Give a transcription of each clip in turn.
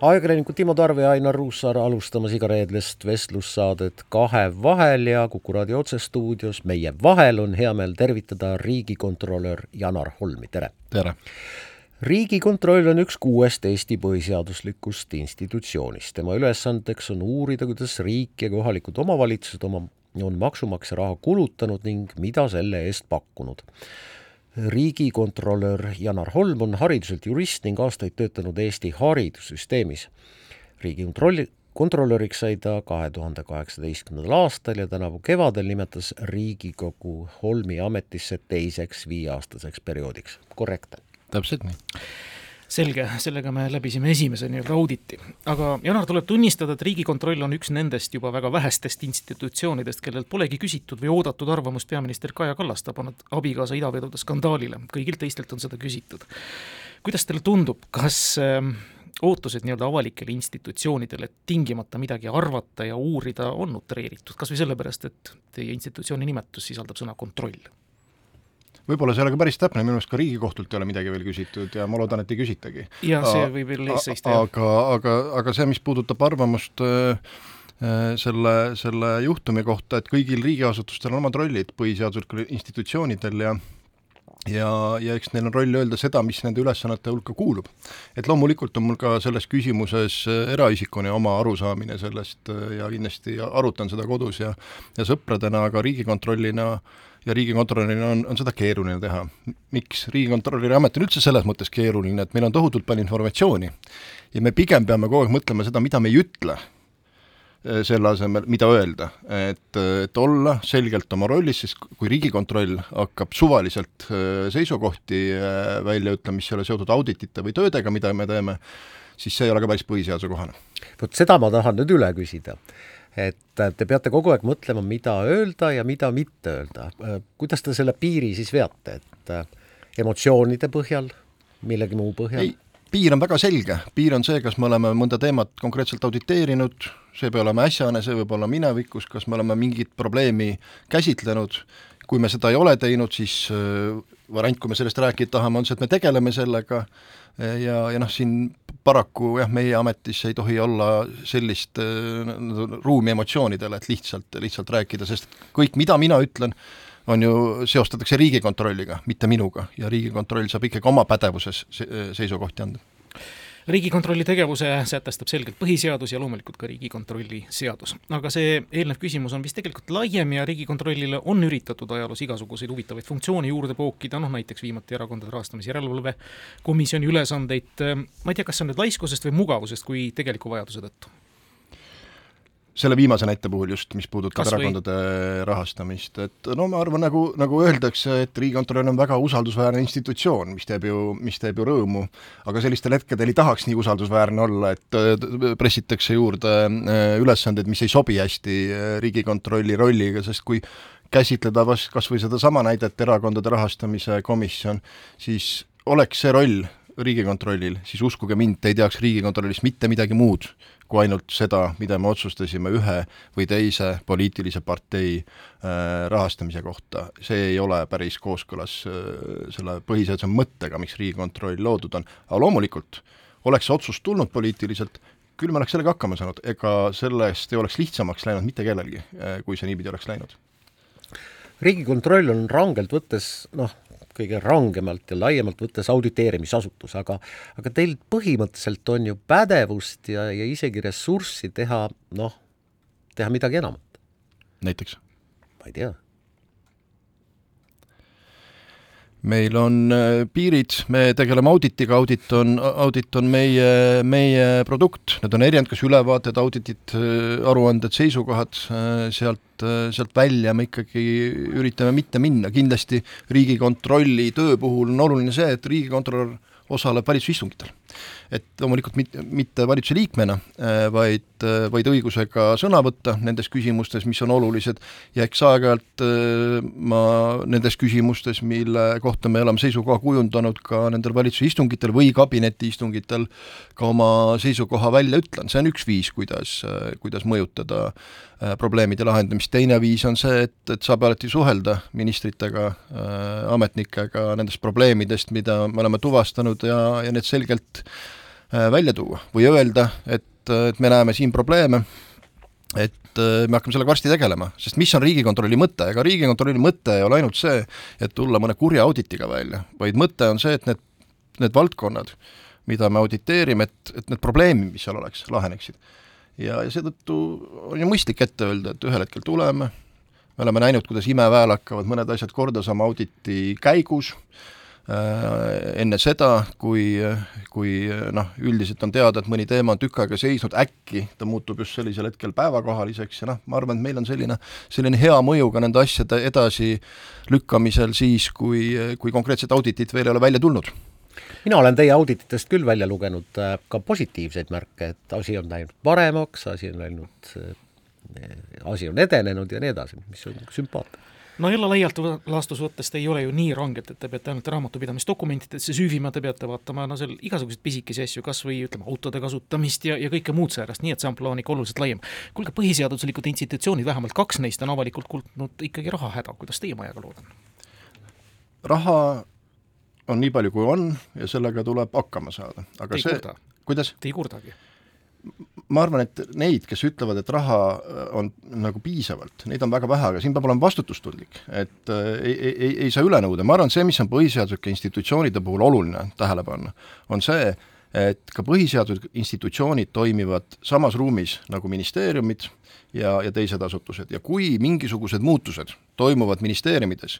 ajakirjanikud Timo Tarve ja Ainar Ruussaar alustamas igareedlast vestlussaadet Kahe vahel ja Kuku raadio otsestuudios meie vahel on hea meel tervitada riigikontrolör Janar Holmi, tere! tere! riigikontroll on üks kuuest Eesti põhiseaduslikust institutsioonist. tema ülesandeks on uurida, kuidas riik ja kohalikud omavalitsused oma, on maksumaksja raha kulutanud ning mida selle eest pakkunud riigikontrolör Janar Holm on hariduselt jurist ning aastaid töötanud Eesti haridussüsteemis. riigikontrolli, kontrolöriks sai ta kahe tuhande kaheksateistkümnendal aastal ja tänavu kevadel nimetas Riigikogu Holmi ametisse teiseks viieaastaseks perioodiks, korrektne? täpselt nii selge, sellega me läbisime esimese nii-öelda auditi. aga Janar, tuleb tunnistada, et Riigikontroll on üks nendest juba väga vähestest institutsioonidest, kellelt polegi küsitud või oodatud arvamust peaminister Kaja Kallas tabanud abikaasa idavedude skandaalile, kõigilt teistelt on seda küsitud. kuidas teile tundub, kas äh, ootused nii-öelda avalikele institutsioonidele tingimata midagi arvata ja uurida on utreeritud, kas või sellepärast, et teie institutsiooni nimetus sisaldab sõna kontroll? Võib-olla see ei ole ka päris täpne, minu arust ka Riigikohtult ei ole midagi veel küsitud ja ma loodan, et ei küsitagi. ja see võib veel ees seista, jah. aga, aga, aga see, mis puudutab arvamust äh, äh, selle, selle juhtumi kohta, et kõigil riigiasutustel on omad rollid, põhiseaduslikel institutsioonidel ja ja, ja eks neil on roll öelda seda, mis nende ülesannete hulka kuulub. et loomulikult on mul ka selles küsimuses äh, eraisikuna oma arusaamine sellest ja kindlasti arutan seda kodus ja ja sõpradena, aga Riigikontrollina äh, ja riigikontrolöril on, on seda keeruline teha. miks? riigikontrolöri amet on üldse selles mõttes keeruline, et meil on tohutult palju informatsiooni ja me pigem peame kogu aeg mõtlema seda, mida me ei ütle, selle asemel, mida öelda. et, et olla selgelt oma rollis, siis kui Riigikontroll hakkab suvaliselt eh, seisukohti välja ütlema, mis ei ole seotud auditite või töödega, mida me teeme, siis see ei ole ka päris põhiseaduse kohane. vot seda ma tahan nüüd üle küsida et te peate kogu aeg mõtlema, mida öelda ja mida mitte öelda. kuidas te selle piiri siis veate, et äh, emotsioonide põhjal, millegi muu põhjal? Piir on väga selge, piir on see, kas me oleme mõnda teemat konkreetselt auditeerinud, see peab olema äsjane, see võib olla minevikus, kas me oleme mingit probleemi käsitlenud, kui me seda ei ole teinud, siis äh, variant, kui me sellest rääkida tahame, on see, et me tegeleme sellega. Ja, ja noh, siin paraku jah, meie ametis ei tohi olla sellist äh, ruumi emotsioonidele, et lihtsalt, lihtsalt rääkida, sest kõik, mida mina ütlen, on ju, seostatakse Riigikontrolliga, mitte minuga. Ja Riigikontroll saab ikkagi oma pädevuses seisukohti anda. Riigikontrolli tegevuse sätestab selgelt põhiseadus ja loomulikult ka Riigikontrolli seadus. aga see eelnev küsimus on vist tegelikult laiem ja Riigikontrollile on üritatud ajaloos igasuguseid huvitavaid funktsioone juurde pookida, noh näiteks viimati Erakondade Rahastamise Järelevalve Komisjoni ülesandeid, ma ei tea, kas see on nüüd laiskusest või mugavusest, kui tegeliku vajaduse tõttu selle viimase näite puhul just, mis puudutab Kas erakondade või? rahastamist, et no ma arvan, nagu, nagu öeldakse, et Riigikontroll on väga usaldusväärne institutsioon, mis teeb ju, mis teeb ju rõõmu, aga sellistel hetkedel ei tahaks nii usaldusväärne olla, et äh, pressitakse juurde äh, ülesandeid, mis ei sobi hästi äh, Riigikontrolli rolliga, sest kui käsitleda vast kas või sedasama näidet, Erakondade Rahastamise Komisjon, siis oleks see roll Riigikontrollil, siis uskuge mind, te ei teaks Riigikontrollist mitte midagi muud kui ainult seda, mida me otsustasime ühe või teise poliitilise partei äh, rahastamise kohta. see ei ole päris kooskõlas äh, selle põhiseaduse mõttega, miks Riigikontroll loodud on, aga loomulikult oleks see otsus tulnud poliitiliselt, küll me oleks sellega hakkama saanud, ega sellest ei oleks lihtsamaks läinud mitte kellelgi, äh, kui see niipidi oleks läinud. Riigikontroll on rangelt võttes noh, kõige rangemalt ja laiemalt võttes auditeerimisasutus, aga aga teil põhimõtteliselt on ju pädevust ja, ja isegi ressurssi teha noh, teha midagi enamat. näiteks? ma ei tea meil on äh, piirid, me tegeleme auditiga, audit on, audit on meie, meie produkt, need on erinevad, kas ülevaated, auditid, äh, aruanded, seisukohad, äh, sealt, sealt välja me ikkagi üritame mitte minna, kindlasti Riigikontrolli töö puhul on oluline see, et riigikontrolör osaleb valitsuse istungitel et loomulikult mitte, mitte valitsuse liikmena, vaid, vaid õigusega sõna võtta nendes küsimustes, mis on olulised, ja eks aeg-ajalt ma nendes küsimustes, mille kohta me oleme seisukoha kujundanud ka nendel valitsuse istungitel või kabinetiistungitel, ka oma seisukoha välja ütlen, see on üks viis, kuidas, kuidas mõjutada probleemide lahendamist, teine viis on see, et, et saab alati suhelda ministritega, ametnikega nendest probleemidest, mida me oleme tuvastanud ja, ja need selgelt äh, välja tuua või öelda, et, et me näeme siin probleeme, et äh, me hakkame sellega varsti tegelema, sest mis on Riigikontrolli mõte, ega Riigikontrolli mõte ei ole ainult see, et tulla mõne kurja auditiga välja, vaid mõte on see, et need, need valdkonnad, mida me auditeerime, et, et need probleemid, mis seal oleks, laheneksid. ja, ja seetõttu on ju mõistlik ette öelda, et ühel hetkel tuleme, me oleme näinud, kuidas imeväel hakkavad mõned asjad korda saama auditi käigus, Äh, enne seda, kui, kui noh, üldiselt on teada, et mõni teema on tükk aega seisnud, äkki ta muutub just sellisel hetkel päevakohaliseks ja noh, ma arvan, et meil on selline, selline hea mõju ka nende asjade edasilükkamisel siis, kui, kui konkreetset auditit veel ei ole välja tulnud. Mina olen teie audititest küll välja lugenud äh, ka positiivseid märke, et asi on läinud paremaks, asi on läinud, äh, asi on edenenud ja nii edasi, mis on sümpaatne no jälle laialt laastus võttes te ei ole ju nii ranged, et te peate ainult raamatupidamisdokumentidesse süüvima, te peate vaatama no seal igasuguseid pisikesi asju, kas või ütleme, autode kasutamist ja, ja kõike muud säärast, nii et see ampluaa on ikka oluliselt laiem. kuulge, põhiseaduslikud institutsioonid, vähemalt kaks neist on avalikult kuulnud ikkagi rahahäda, kuidas teie majaga lood on? raha on nii palju, kui on ja sellega tuleb hakkama saada, aga te see, kuidas? Te ei kurdagi? Ma arvan, et neid, kes ütlevad, et raha äh, on nagu piisavalt, neid on väga vähe, aga siin peab olema vastutustundlik, et äh, ei, ei, ei saa üle nõuda, ma arvan, see, mis on põhiseaduslike institutsioonide puhul oluline tähele panna, on see, et ka põhiseaduslikud institutsioonid toimivad samas ruumis nagu ministeeriumid ja, ja teised asutused. Ja kui mingisugused muutused toimuvad ministeeriumides,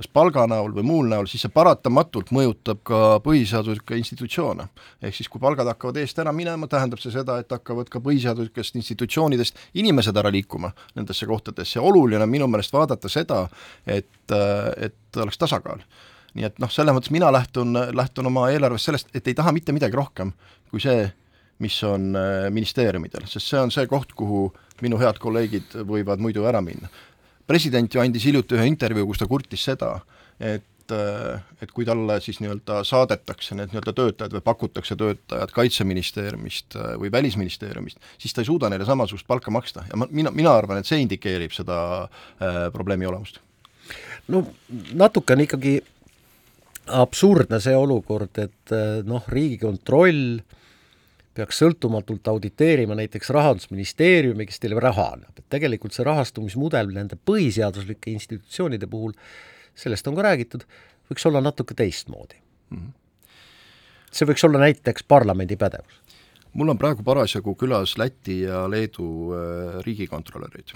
kas palga näol või muul näol, siis see paratamatult mõjutab ka põhiseaduslikke institutsioone. ehk siis kui palgad hakkavad eest ära minema, tähendab see seda, et hakkavad ka põhiseaduslikest institutsioonidest inimesed ära liikuma nendesse kohtadesse. Ja oluline on minu meelest vaadata seda, et, et oleks tasakaal. Nii et noh, selles mõttes mina lähtun, lähtun oma eelarves sellest, et ei taha mitte midagi rohkem kui see, mis on ministeeriumidel, sest see on see koht, kuhu minu head kolleegid võivad muidu ära minna president ju andis hiljuti ühe intervjuu, kus ta kurtis seda, et äh, et kui talle siis nii-öelda saadetakse need nii-öelda töötajad või pakutakse töötajad Kaitseministeeriumist äh, või Välisministeeriumist, siis ta ei suuda neile samasugust palka maksta ja ma, mina, mina arvan, et see indikeerib seda äh, probleemi olemust. no natuke on ikkagi absurdne see olukord, et äh, noh, Riigikontroll äh, peaks sõltumatult auditeerima näiteks Rahandusministeeriumi, kes teile raha annab, et tegelikult see rahastumismudel nende põhiseaduslike institutsioonide puhul, sellest on ka räägitud, võiks olla natuke teistmoodi mm. -hmm. see võiks olla näiteks parlamendi pädevus. mul on praegu parasjagu külas Läti ja Leedu äh, riigikontrolörid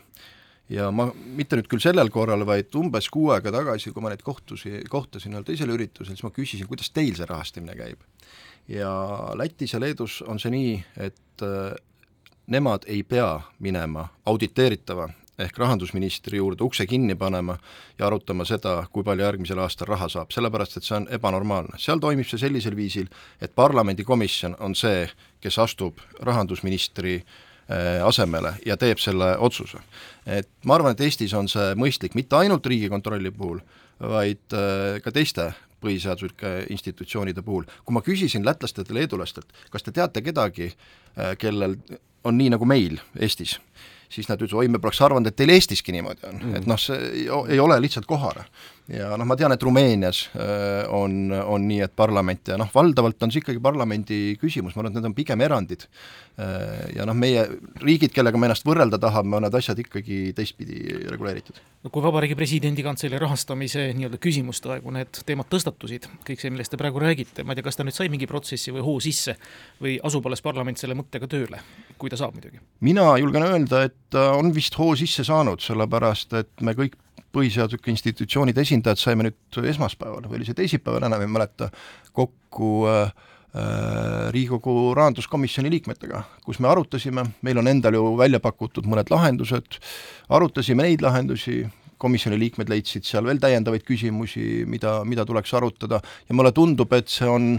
ja ma, mitte nüüd küll sellel korral, vaid umbes kuu aega tagasi, kui ma neid kohtusi, kohtasin ühel teisel üritusel, siis ma küsisin, kuidas teil see rahastamine käib ja Lätis ja Leedus on see nii, et äh, nemad ei pea minema auditeeritava ehk rahandusministri juurde ukse kinni panema ja arutama seda, kui palju järgmisel aastal raha saab, sellepärast et see on ebanormaalne. seal toimib see sellisel viisil, et parlamendikomisjon on see, kes astub rahandusministri äh, asemele ja teeb selle otsuse. et ma arvan, et Eestis on see mõistlik mitte ainult Riigikontrolli puhul, vaid äh, ka teiste põhiseaduslike institutsioonide puhul. kui ma küsisin lätlastelt ja leedulastelt, kas te teate kedagi, kellel on nii nagu meil Eestis, siis nad ütlesid, oi, me poleks arvanud, et teil Eestiski niimoodi on mm., et noh, see ei, ei ole lihtsalt kohane. Ja noh, ma tean, et Rumeenias äh, on, on nii, et parlament ja noh, valdavalt on see ikkagi parlamendi küsimus, ma arvan, et need on pigem erandid. Äh, ja noh, meie riigid, kellega me ennast võrrelda tahame, on need asjad ikkagi teistpidi reguleeritud. no kui Vabariigi Presidendi Kantselei rahastamise nii-öelda küsimuste aegu need teemad tõstatusid, kõik see, millest te praegu räägite, ma ei tea, kas ta nüüd sai mingi protsessi või hoo sisse või asub alles parlament selle mõttega tööle, kui ta saab muidugi? mina julgen öelda, et on vist hoo sisse saanud, sellepärast et me kõik põhiseaduslike institutsioonide esindajad saime nüüd esmaspäeval või oli see teisipäeval, enam ei mäleta, kokku äh, Äh, Riigikogu rahanduskomisjoni liikmetega, kus me arutasime, meil on endal ju välja pakutud mõned lahendused, arutasime neid lahendusi, komisjoni liikmed leidsid seal veel täiendavaid küsimusi, mida, mida tuleks arutada. Ja mulle tundub, et see on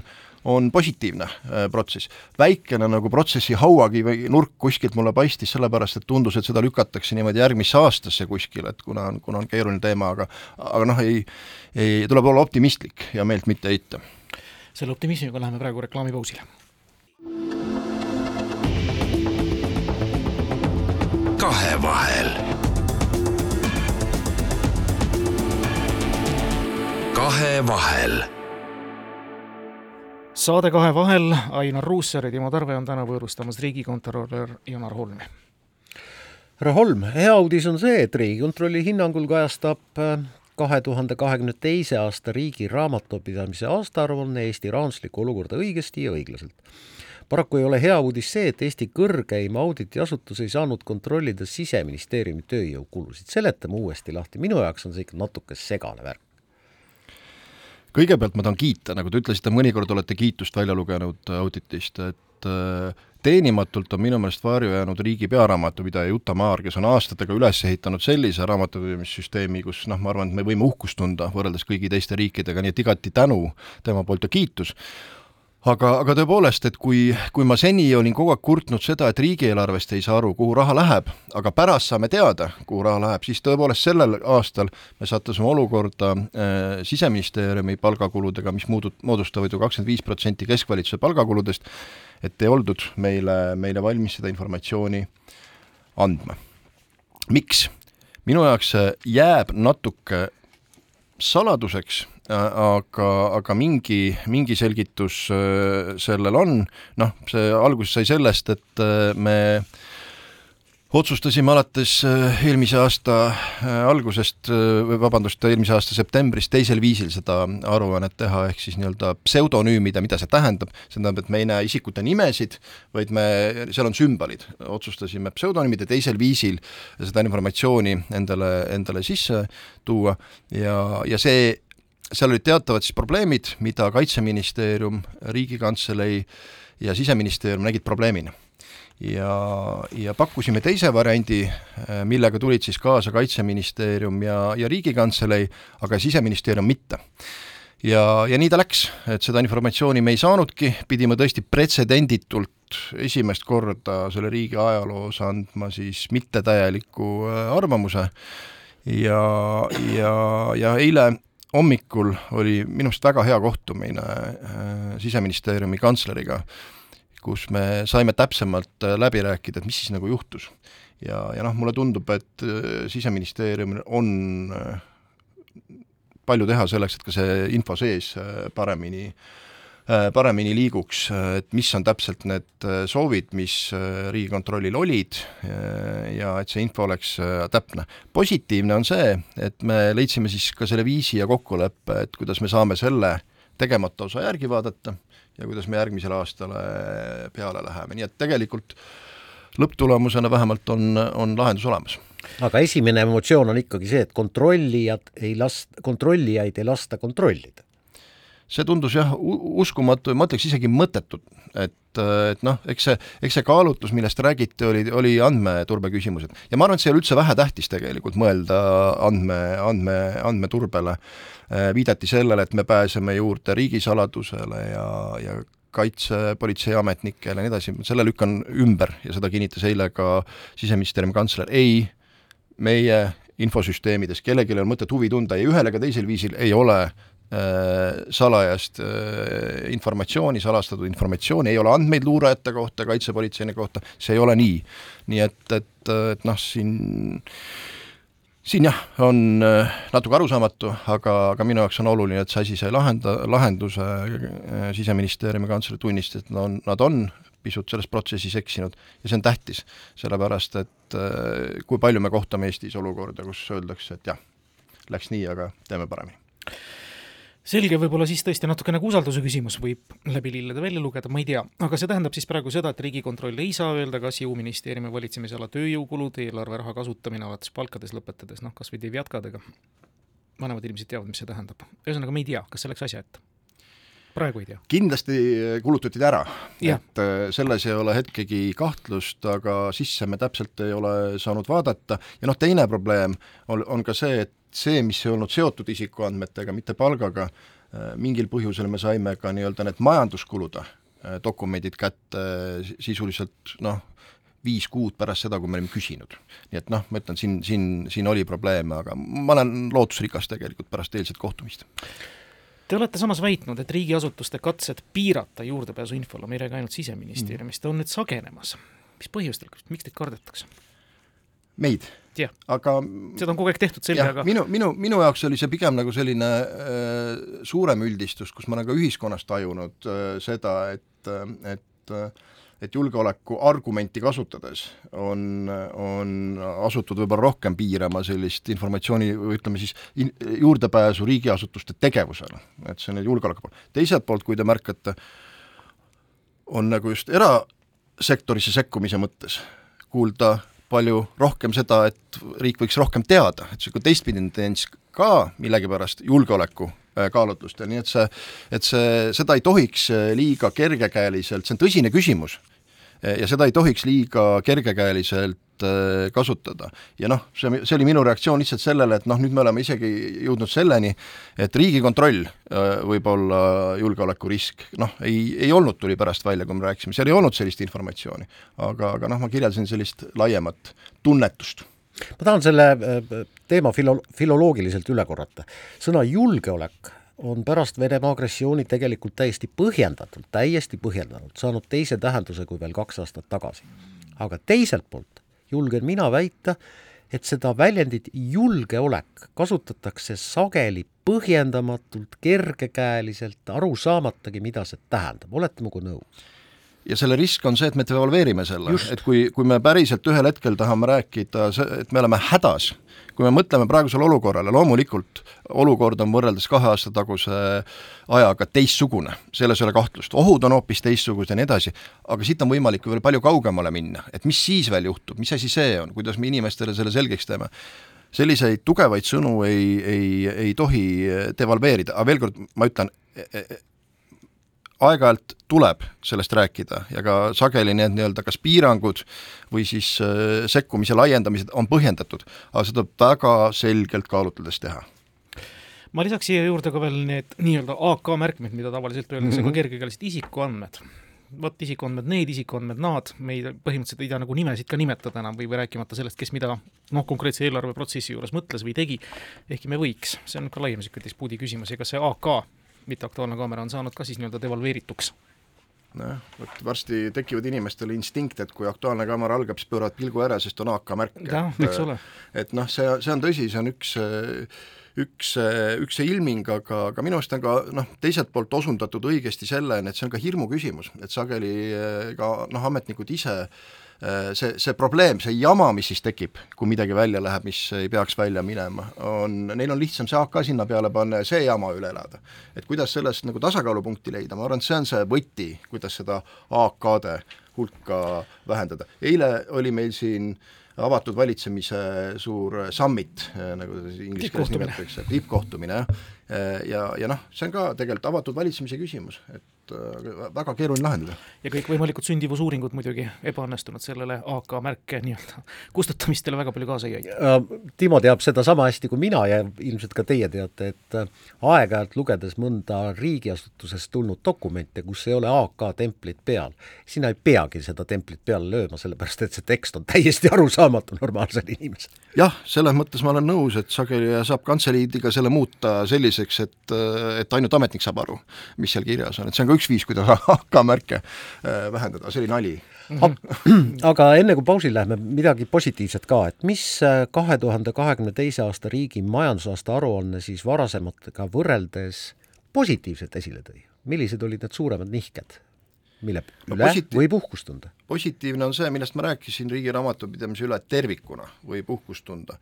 on positiivne äh, protsess. väikene nagu protsessi hauakivi nurk kuskilt mulle paistis, sellepärast et tundus, et seda lükatakse niimoodi järgmisse aastasse kuskile, et kuna on, kuna on keeruline teema, aga aga noh, ei, ei, tuleb olla optimistlik ja meelt mitte heita. selle optimismiga läheme praegu reklaamipausile kahevahel. kahevahel. Saade Kahevahel, Ainar Ruussaar ja Timo Tarve on täna võõrustamas riigikontrolör Janar Holmi. härra Holm, hea uudis on see, et Riigikontrolli hinnangul kajastab äh, kahe tuhande kahekümne teise aasta riigi raamatupidamise aastaaruanne Eesti rahanduslikku olukorda õigesti ja õiglaselt paraku ei ole hea uudis see, et Eesti kõrgeim auditiasutus ei saanud kontrollida Siseministeeriumi tööjõukulusid. seletame uuesti lahti, minu jaoks on see ikka natuke segane värk. Kõigepealt ma tahan kiita, nagu te ütlesite, mõnikord olete kiitust välja lugenud auditist, et äh, teenimatult on minu meelest varju jäänud riigi pearaamatupidaja Juta Maar, kes on aastatega üles ehitanud sellise raamatupidamissüsteemi, kus noh, ma arvan, et me võime uhkust tunda võrreldes kõigi teiste riikidega, nii et igati tänu tema poolt ja kiitus aga, aga tõepoolest, et kui, kui ma seni olin kogu aeg kurtnud seda, et riigieelarvest ei saa aru, kuhu raha läheb, aga pärast saame teada, kuhu raha läheb, siis tõepoolest sellel aastal me sattusime olukorda äh, Siseministeeriumi palgakuludega, mis muudut-, moodustavad ju kakskümmend viis protsenti keskvalitsuse palgakuludest, et ei oldud meile, meile valmis seda informatsiooni andma. miks? minu jaoks jääb natuke saladuseks aga, aga mingi, mingi selgitus äh, sellel on, noh, see alguse sai sellest, et äh, me otsustasime alates äh, eelmise aasta algusest, vabandust, eelmise aasta septembrist teisel viisil seda aruannet teha, ehk siis nii-öelda pseudonüümida, mida see tähendab, see tähendab, et me ei näe isikute nimesid, vaid me, seal on sümbolid, otsustasime pseudonüümide teisel viisil seda informatsiooni endale, endale sisse tuua ja, ja see seal olid teatavad siis probleemid, mida Kaitseministeerium, Riigikantselei ja Siseministeerium nägid probleemina. Ja, ja pakkusime teise variandi, millega tulid siis kaasa Kaitseministeerium ja, ja Riigikantselei, aga Siseministeerium mitte. Ja, ja nii ta läks, et seda informatsiooni me ei saanudki, pidime tõesti pretsedenditult esimest korda selle riigi ajaloos andma siis mittetäieliku äh, arvamuse. Ja, ja, ja eile hommikul oli minu arust väga hea kohtumine äh, Siseministeeriumi kantsleriga, kus me saime täpsemalt äh, läbi rääkida, et mis siis nagu juhtus. ja, ja noh, mulle tundub, et äh, Siseministeeriumil on palju teha selleks, et ka see info sees paremini äh, Äh, paremini liiguks, et mis on täpselt need äh, soovid, mis äh, Riigikontrollil olid ja et see info oleks täpne. positiivne on see, et me leidsime siis ka selle viisi ja kokkuleppe, et kuidas me saame selle tegemata osa järgi vaadata ja kuidas me järgmisele aastale peale läheme, nii et tegelikult lõpptulemusena vähemalt on, on lahendus olemas. Aga esimene emotsioon on ikkagi see, et kontrollijad ei lasta, kontrollijaid ei lasta kontrollida see tundus jah, uskumatu ja ma ütleks isegi mõttetu, et, et noh, eks see, eks see kaalutlus, millest räägiti, oli, oli andmeturbe küsimused. ja ma arvan, et see ei ole üldse vähetähtis tegelikult mõelda andme, andme, andmeturbele. Äh, viidati sellele, et me pääseme juurde riigisaladusele ja, ja kaitsepolitseiametnikele ja nii edasi, selle lükkan ümber ja seda kinnitas eile ka Siseministeeriumi kantsler, ei, meie infosüsteemides kellelgi ei ole mõtet huvi tunda ei ühel ega teisel viisil ei ole salajast äh, informatsiooni, salastatud informatsiooni, ei ole andmeid luurajate kohta, kaitsepolitseini kohta, see ei ole nii. nii et, et, et noh, siin siin jah, on äh, natuke arusaamatu, aga, aga minu jaoks on oluline, et see asi sai lahenda, lahenduse, Siseministeeriumi kantsler tunnistas, et on, nad on pisut selles protsessis eksinud ja see on tähtis, sellepärast et kui palju me kohtame Eestis olukorda, kus öeldakse, et jah, läks nii, aga teeme paremini selge, võib-olla siis tõesti natuke nagu usalduse küsimus võib läbi lillede välja lugeda, ma ei tea, aga see tähendab siis praegu seda, et Riigikontroll ei saa öelda, kas jõuministeeriumi valitsemisala tööjõukulud, eelarveraha kasutamine alates palkades lõpetades, noh kas või Devjatkadega, vanemad inimesed teavad, mis see tähendab. ühesõnaga, me ei tea, kas see läks asja ette praegu ei tea? kindlasti kulutati ta ära, et äh, selles ei ole hetkegi kahtlust, aga sisse me täpselt ei ole saanud vaadata ja noh, teine probleem on, on ka see, et see, mis ei olnud seotud isikuandmetega, mitte palgaga, mingil põhjusel me saime ka nii-öelda need majanduskulude dokumendid kätte sisuliselt noh, viis kuud pärast seda, kui me olime küsinud. nii et noh, ma ütlen, siin, siin, siin oli probleeme, aga ma olen lootusrikas tegelikult pärast eilset kohtumist. Te olete samas väitnud, et riigiasutuste katsed piirata juurdepääsu infole, ei räägi ainult Siseministeeriumist, on nüüd sagenemas. mis põhjustel, miks teid kardetakse? meid aga seda on kogu aeg tehtud, selge, aga minu, minu, minu jaoks oli see pigem nagu selline äh, suurem üldistus, kus ma olen ka ühiskonnas tajunud äh, seda, et, et et julgeoleku argumenti kasutades on, on asutud võib-olla rohkem piirama sellist informatsiooni või ütleme siis in, juurdepääsu riigiasutuste tegevusele, et see on julgeoleku pool. teiselt poolt, kui te märkate, on nagu just erasektorisse sekkumise mõttes kuulda palju rohkem seda, et riik võiks rohkem teada, et niisugune teistpidine tendents ka millegipärast julgeoleku äh, kaalutlustel, nii et see, et see, seda ei tohiks äh, liiga kergekäeliselt, see on tõsine küsimus, ja seda ei tohiks liiga kergekäeliselt Äh, kasutada. ja noh, see, see oli minu reaktsioon lihtsalt sellele, et noh, nüüd me oleme isegi jõudnud selleni, et Riigikontroll äh, võib olla julgeolekurisk, noh, ei, ei olnud, tuli pärast välja, kui me rääkisime, seal ei olnud sellist informatsiooni. aga, aga noh, ma kirjeldasin sellist laiemat tunnetust ma tahan selle teema filo-, filoloogiliselt üle korrata. sõna julgeolek on pärast Venemaa agressiooni tegelikult täiesti põhjendatult, täiesti põhjendatult saanud teise tähenduse kui veel kaks aastat tagasi. aga teiselt poolt julgen mina väita, et seda väljendit julgeolek kasutatakse sageli põhjendamatult, kergekäeliselt, aru saamatagi, mida see tähendab, olete minuga nõus? ja selle risk on see, et me devalveerime selle, et kui, kui me päriselt ühel hetkel tahame rääkida, et me oleme hädas kui me mõtleme praegusele olukorrale, loomulikult olukord on võrreldes kahe aasta taguse ajaga teistsugune, selles ei ole kahtlust, ohud on hoopis teistsugused ja nii edasi, aga siit on võimalik veel palju kaugemale minna, et mis siis veel juhtub, mis asi see on, kuidas me inimestele selle selgeks teeme? Selliseid tugevaid sõnu ei, ei, ei tohi devalveerida, aga veel kord ma ütlen, aeg-ajalt tuleb sellest rääkida ja ka sageli need nii-öelda kas piirangud või siis äh, sekkumise laiendamised on põhjendatud, aga seda väga selgelt kaalutledes teha ma lisaks siia juurde ka veel need nii-öelda AK märkmed, mida tavaliselt öeldakse mm -hmm. ka kergekäeliselt isikuandmed. vot isikuandmed need, isikuandmed nad, me ei, põhimõtteliselt ei tea nagu nimesid ka nimetada enam või, või rääkimata sellest, kes mida noh, konkreetse eelarveprotsessi juures mõtles või tegi, ehkki me võiks, see on ka laiem niisugune dispuudi küsimus ja kas see AK mitteaktuaalne kaamera on saanud ka siis nii-öelda devalveerituks nojah, vot varsti tekivad inimestel instinkt, et kui Aktuaalne kaamera algab, siis pööravad pilgu ära, sest on AK märk. jah, eks ole. et noh, see, see on tõsi, see on üks üks, üks see ilming, aga, aga minu arust on ka noh, teiselt poolt osundatud õigesti selleni, et see on ka hirmu küsimus, et sageli ka noh, ametnikud ise äh, Äh, see, see probleem, see jama, mis siis tekib, kui midagi välja läheb, mis ei peaks välja minema, on, neil on lihtsam see AK sinna peale panna ja see jama üle elada. et kuidas sellest nagu tasakaalupunkti leida, ma arvan, et see on see võti, kuidas seda AK-de hulka vähendada. eile oli meil siin avatud valitsemise suur summit, nagu inglise keeles nimetatakse, tippkohtumine jah, ja, ja noh, see on ka tegelikult avatud valitsemise küsimus, et Äh, väga keeruline lahendada. ja kõikvõimalikud sündivusuuringud muidugi ebaõnnestunud sellele AK märke nii-öelda kustutamistele väga palju kaasa ei aita. Äh, Timo teab seda sama hästi kui mina ja ilmselt ka teie teate, et äh, aeg-ajalt lugedes mõnda riigiasutusest tulnud dokumente, kus ei ole AK templit peal, sina ei peagi seda templit peale lööma, sellepärast et see tekst on täiesti arusaamatu normaalsele inimesele. jah, selles mõttes ma olen nõus, et sageli saab kantseliidiga selle muuta selliseks, et, et ainult ametnik saab aru, mis seal kirjas on, et see on ka üks viis, kuidas AK-märke äh, vähendada, see oli nali. aga enne kui pausile läheme, midagi positiivset ka, et mis äh, kahe tuhande kahekümne teise aasta riigi majandusaasta aruanne siis varasematega võrreldes positiivselt esile tõi? millised olid need suuremad nihked? mille no, üle positi-, võib uhkust tunda? positiivne on see, millest ma rääkisin riigi raamatupidamise üle tervikuna võib uhkust tunda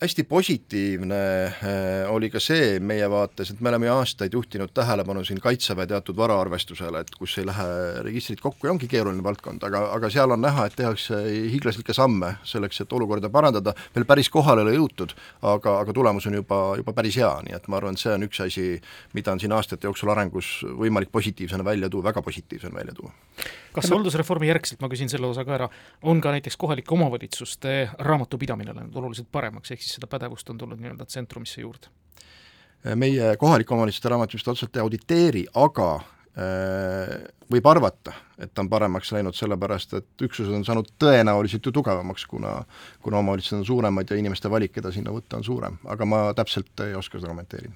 hästi positiivne äh, oli ka see meie vaates, et me oleme ju aastaid juhtinud tähelepanu siin Kaitseväe teatud varaarvestusele, et kus ei lähe registrid kokku ja ongi keeruline valdkond, aga, aga seal on näha, et tehakse hiiglaslikke samme selleks, et olukorda parandada, veel päris kohale ei ole jõutud, aga, aga tulemus on juba, juba päris hea, nii et ma arvan, et see on üks asi, mida on siin aastate jooksul arengus võimalik positiivsena välja tuua, väga positiivsena välja tuua. kas haldusreformi järgselt, ma küsin selle osa ka ära, on ka näiteks kohalike omavalitsuste raamatupidamine läinud oluliselt paremaks, ehk siis seda pädevust on tulnud nii-öelda tsentrumisse juurde? meie kohalike omavalitsuste raamatupidamist otseselt ei auditeeri, aga äh, võib arvata, et ta on paremaks läinud, sellepärast et üksused on saanud tõenäoliselt ju tugevamaks, kuna kuna omavalitsused on suuremad ja inimeste valik, keda sinna võtta, on suurem, aga ma täpselt ei oska seda kommenteerida.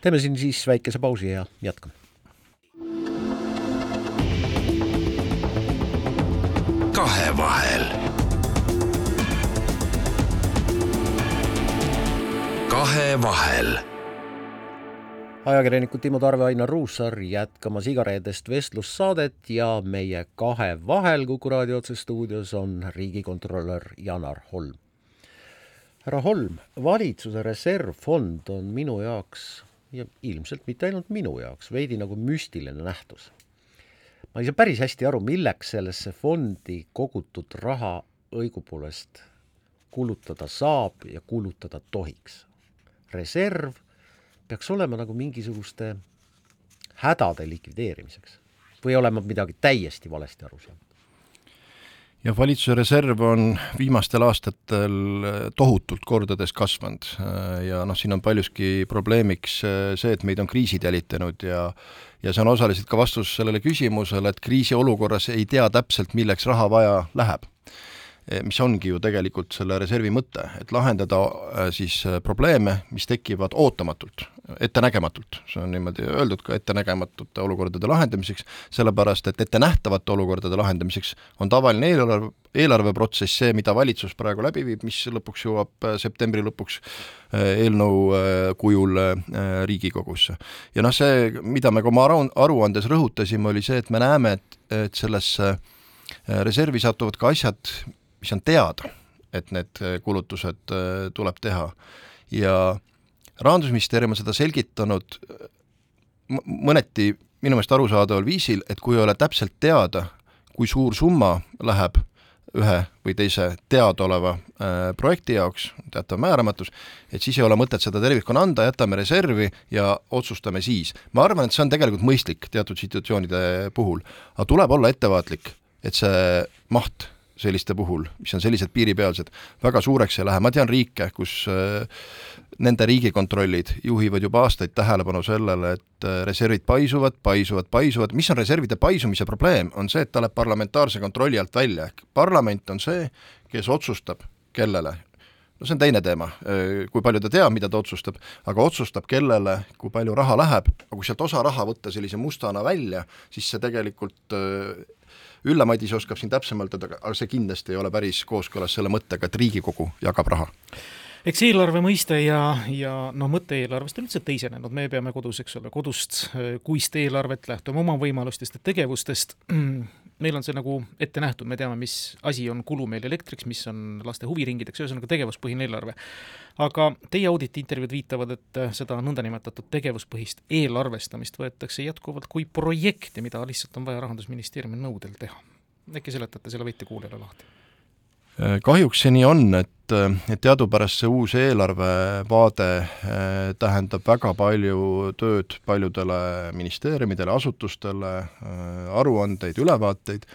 teeme siin siis väikese pausi ja jätkame. kahevahel. Kahevahel ajakirjanikud Timo Tarve, Ainar Ruussaar jätkamas igareedest vestlussaadet ja meie kahe vahel Kuku raadio otsestuudios on riigikontrolör Janar Holm. härra Holm, valitsuse reservfond on minu jaoks ja ilmselt mitte ainult minu jaoks veidi nagu müstiline nähtus. ma ei saa päris hästi aru, milleks sellesse fondi kogutud raha õigupoolest kulutada saab ja kulutada tohiks. Reserv peaks olema nagu mingisuguste hädade likvideerimiseks või olen ma midagi täiesti valesti aru saanud? jah, valitsuse reserv on viimastel aastatel tohutult kordades kasvanud ja noh, siin on paljuski probleemiks see, et meid on kriisid jälitanud ja ja see on osaliselt ka vastus sellele küsimusele, et kriisiolukorras ei tea täpselt, milleks raha vaja läheb mis ongi ju tegelikult selle reservi mõte, et lahendada eh, siis eh, probleeme, mis tekivad ootamatult, ettenägematult, see on niimoodi öeldud ka ettenägematute olukordade lahendamiseks, sellepärast et ettenähtavate olukordade lahendamiseks on tavaline eelarve, eelarveprotsess see, mida valitsus praegu läbi viib, mis lõpuks jõuab septembri lõpuks eelnõu kujul Riigikogusse. ja noh, see, mida me ka oma aru, aruandes rõhutasime, oli see, et me näeme, et, et sellesse reservi satuvad ka asjad, mis on teada, et need äh, kulutused äh, tuleb teha ja Rahandusministeerium on seda selgitanud äh, mõneti minu meelest arusaadaval viisil, et kui ei ole täpselt teada, kui suur summa läheb ühe või teise teadaoleva projekti jaoks, teatav määramatus, et siis ei ole mõtet seda tervikuna anda, jätame reservi ja otsustame siis. ma arvan, et see on tegelikult mõistlik teatud situatsioonide puhul, aga tuleb olla ettevaatlik, et see maht selliste puhul, mis on sellised piiripealsed, väga suureks ei lähe, ma tean riike, kus äh, nende riigikontrollid juhivad juba aastaid tähelepanu sellele, et äh, reservid paisuvad, paisuvad, paisuvad, mis on reservide paisumise probleem, on see, et ta läheb parlamentaarse kontrolli alt välja, ehk parlament on see, kes otsustab, kellele. No see on teine teema, äh, kui palju ta teab, mida ta otsustab, aga otsustab, kellele, kui palju raha läheb, aga kui sealt osa raha võtta sellise mustana välja, siis see tegelikult Ülle Madis oskab siin täpsemalt öelda, aga see kindlasti ei ole päris kooskõlas selle mõttega, et Riigikogu jagab raha. Eks eelarve mõiste ja, ja noh, mõte eelarvest on üldse teisenenud, me peame kodus, eks ole, kodust kuist eelarvet, lähtume oma võimalustest ja tegevustest, meil on see nagu ette nähtud, me teame, mis asi on kulu meil elektriks, mis on laste huviringideks, ühesõnaga tegevuspõhine eelarve. aga teie auditi intervjuud viitavad, et seda nõndanimetatud tegevuspõhist eelarvestamist võetakse jätkuvalt kui projekti, mida lihtsalt on vaja Rahandusministeeriumi nõudel teha. äkki seletate selle võite kuulajale lahti? Kahjuks see nii on, et, äh, et teadupärast see uus eelarvevaade äh, tähendab väga palju tööd paljudele ministeeriumidele, asutustele, aruandeid, ülevaateid,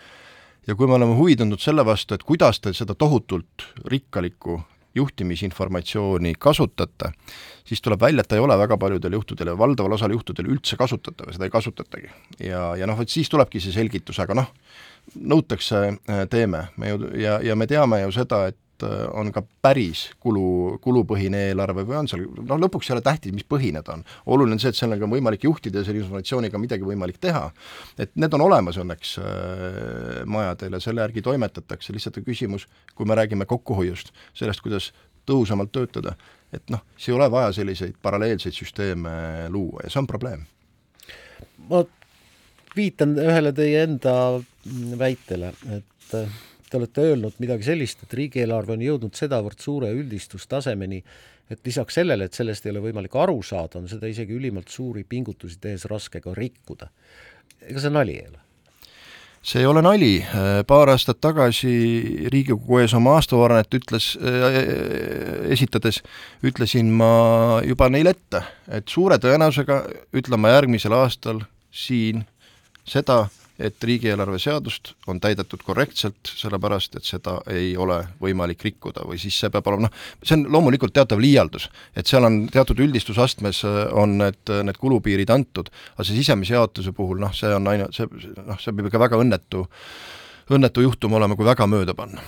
ja kui me oleme huvituntud selle vastu, et kuidas te seda tohutult rikkalikku juhtimisinformatsiooni kasutate, siis tuleb välja, et ta ei ole väga paljudel juhtudel ja valdaval osal juhtudel üldse kasutatav ja seda ei kasutatagi. ja, ja noh, vot siis tulebki see selgitus, aga noh, nõutakse, äh, teeme, me ju ja, ja me teame ju seda, et on ka päris kulu, kulupõhine eelarve või on seal, noh lõpuks ei ole tähtis, mis põhine ta on. oluline on see, et sellega on võimalik juhtida ja selle informatsiooniga midagi võimalik teha. et need on olemas õnneks äh, majadel ja selle järgi toimetatakse, lihtsalt on küsimus, kui me räägime kokkuhoiust, sellest, kuidas tõhusamalt töötada, et noh, siis ei ole vaja selliseid paralleelseid süsteeme luua ja see on probleem. ma viitan ühele teie enda väitele, et äh, te olete öelnud midagi sellist, et riigieelarve on jõudnud sedavõrd suure üldistustasemeni, et lisaks sellele, et sellest ei ole võimalik aru saada, on seda isegi ülimalt suuri pingutusi tehes raske ka rikkuda. ega see nali ei ole? see ei ole nali, paar aastat tagasi Riigikogu ees oma aastavaarannet ütles äh,, esitades ütlesin ma juba neile ette, et suure tõenäosusega ütlen ma järgmisel aastal siin seda, et riigieelarve seadust on täidetud korrektselt, sellepärast et seda ei ole võimalik rikkuda või siis see peab olema noh, see on loomulikult teatav liialdus, et seal on teatud üldistusastmes äh, on need, need kulupiirid antud, aga see sisemise jaotuse puhul noh, see on ainu-, see noh, see peab ikka väga õnnetu, õnnetu juhtum olema, kui väga mööda panna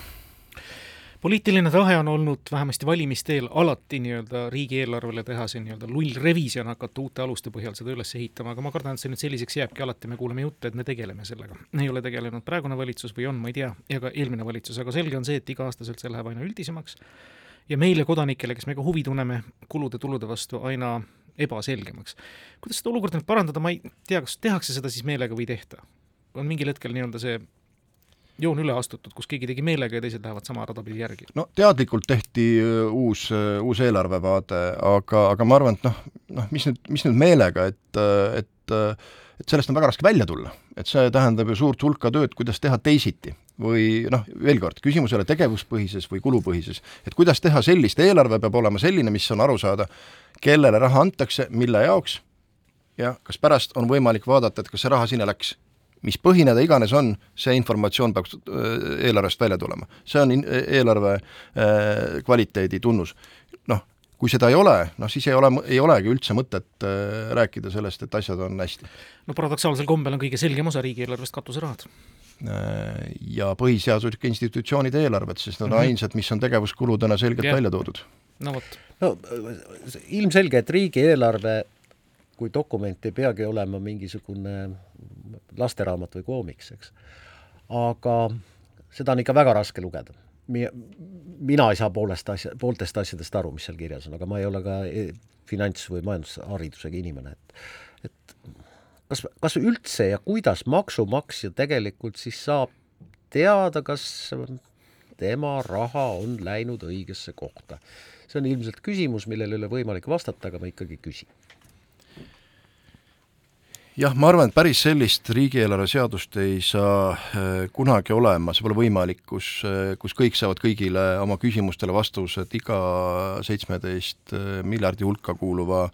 poliitiline tahe on olnud vähemasti valimisteel alati nii-öelda riigieelarvele teha see nii-öelda lull revisjon, hakata uute aluste põhjal seda üles ehitama, aga ma kardan, et see nüüd selliseks jääbki, alati me kuuleme jutte, et me tegeleme sellega. ei ole tegelenud praegune valitsus või on, ma ei tea, ja ka eelmine valitsus, aga selge on see, et iga-aastaselt see läheb aina üldisemaks ja meile, kodanikele, kes me ka huvi tunneme kulude-tulude vastu, aina ebaselgemaks. kuidas seda olukorda nüüd parandada, ma ei tea, kas tehakse seda siis meelega või ei tehta? on mingil hetkel nii-öelda see joon üle astutud, kus keegi tegi meelega ja teised lähevad sama rada pidi järgi? no teadlikult tehti äh, uus, äh, uus eelarvevaade, aga, aga ma arvan, et noh, noh, mis nüüd, mis nüüd meelega, et, äh, et et sellest on väga raske välja tulla. et see tähendab ju suurt hulka tööd, kuidas teha teisiti. või noh, veel kord, küsimus ei ole tegevuspõhises või kulupõhises, et kuidas teha sellist, eelarve peab olema selline, mis on aru saada, kellele raha antakse, mille jaoks, ja kas pärast on võimalik vaadata, et kas see raha sinna läks mis põhine ta iganes on, see informatsioon peaks äh, eelarvest välja tulema. see on eelarve äh, kvaliteedi tunnus. noh, kui seda ei ole, noh siis ei ole, ei olegi üldse mõtet äh, rääkida sellest, et asjad on hästi. no paradoksaalsel kombel on kõige selgem osa riigieelarvest katuserahad ja põhiseaduslike institutsioonide eelarved, sest nad on mm -hmm. ainsad, mis on tegevuskuludena selgelt yeah. välja toodud. no vot. no ilmselge, et riigieelarve kui dokument ei peagi olema mingisugune lasteraamat või koomiks, eks. aga seda on ikka väga raske lugeda. Mi-, mina ei saa poolest asja, pooltest asjadest aru, mis seal kirjas on, aga ma ei ole ka e-, finants- või majandusharidusega inimene, et et kas, kas üldse ja kuidas maksumaksja tegelikult siis saab teada, kas tema raha on läinud õigesse kohta? see on ilmselt küsimus, millele ei ole võimalik vastata, aga ma ikkagi küsin jah, ma arvan, et päris sellist riigieelarve seadust ei saa äh, kunagi olema, see pole võimalik, kus, äh, kus kõik saavad kõigile oma küsimustele vastused iga seitsmeteist äh, miljardi hulka kuuluva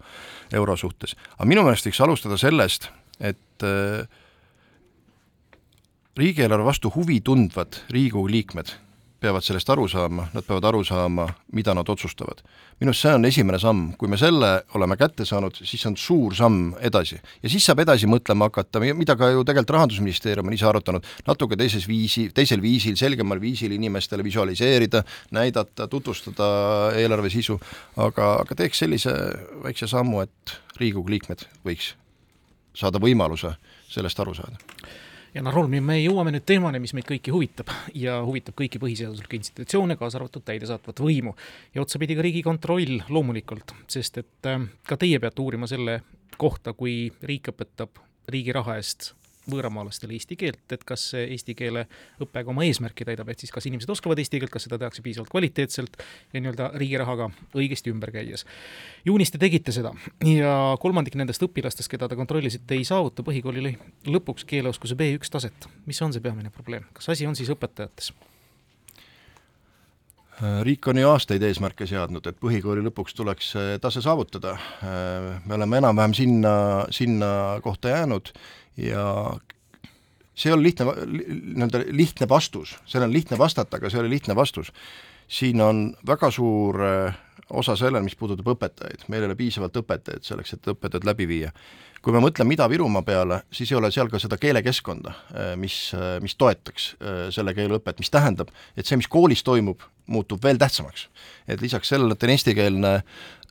euro suhtes. aga minu meelest võiks alustada sellest, et riigieelarve vastu huvi tundvad Riigikogu liikmed peavad sellest aru saama, nad peavad aru saama, mida nad otsustavad. minu arust see on esimene samm, kui me selle oleme kätte saanud, siis on suur samm edasi. ja siis saab edasi mõtlema hakata, mida ka ju tegelikult Rahandusministeerium on ise arutanud, natuke teises viisi, teisel viisil, selgemal viisil inimestele visualiseerida, näidata, tutvustada eelarve sisu, aga, aga teeks sellise väikse sammu, et Riigikogu liikmed võiks saada võimaluse sellest aru saada ja noh, Rolmi, me jõuame nüüd teemani, mis meid kõiki huvitab ja huvitab kõiki põhiseaduslikke institutsioone, kaasa arvatud täidesaatvat võimu. ja otsapidi ka Riigikontroll loomulikult, sest et äh, ka teie peate uurima selle kohta, kui riik õpetab riigi raha eest võõramaalastele eesti keelt, et kas eesti keele õpe ka oma eesmärki täidab, et siis kas inimesed oskavad eesti keelt, kas seda tehakse piisavalt kvaliteetselt ja nii-öelda riigi rahaga õigesti ümber käies. juunis te tegite seda ja kolmandik nendest õpilastest, keda te kontrollisite, ei saavuta põhikooli lõpuks keeleoskuse B1 taset. mis on see peamine probleem, kas asi on siis õpetajates? riik on ju aastaid eesmärke seadnud, et põhikooli lõpuks tuleks tase saavutada. me oleme enam-vähem sinna, sinna kohta jäänud ja see ole lihtne, nii-öelda lihtne vastus, sellele on lihtne vastata, aga see ole lihtne vastus. siin on väga suur äh, osa sellel, mis puudutab õpetajaid, meil ei ole piisavalt õpetajaid selleks, et õppetööd läbi viia. kui me mõtleme Ida-Virumaa peale, siis ei ole seal ka seda keelekeskkonda, äh, mis, äh, mis toetaks selle keele õpet, mis tähendab, et see, mis koolis toimub, muutub veel tähtsamaks. et lisaks sellele, et on eestikeelne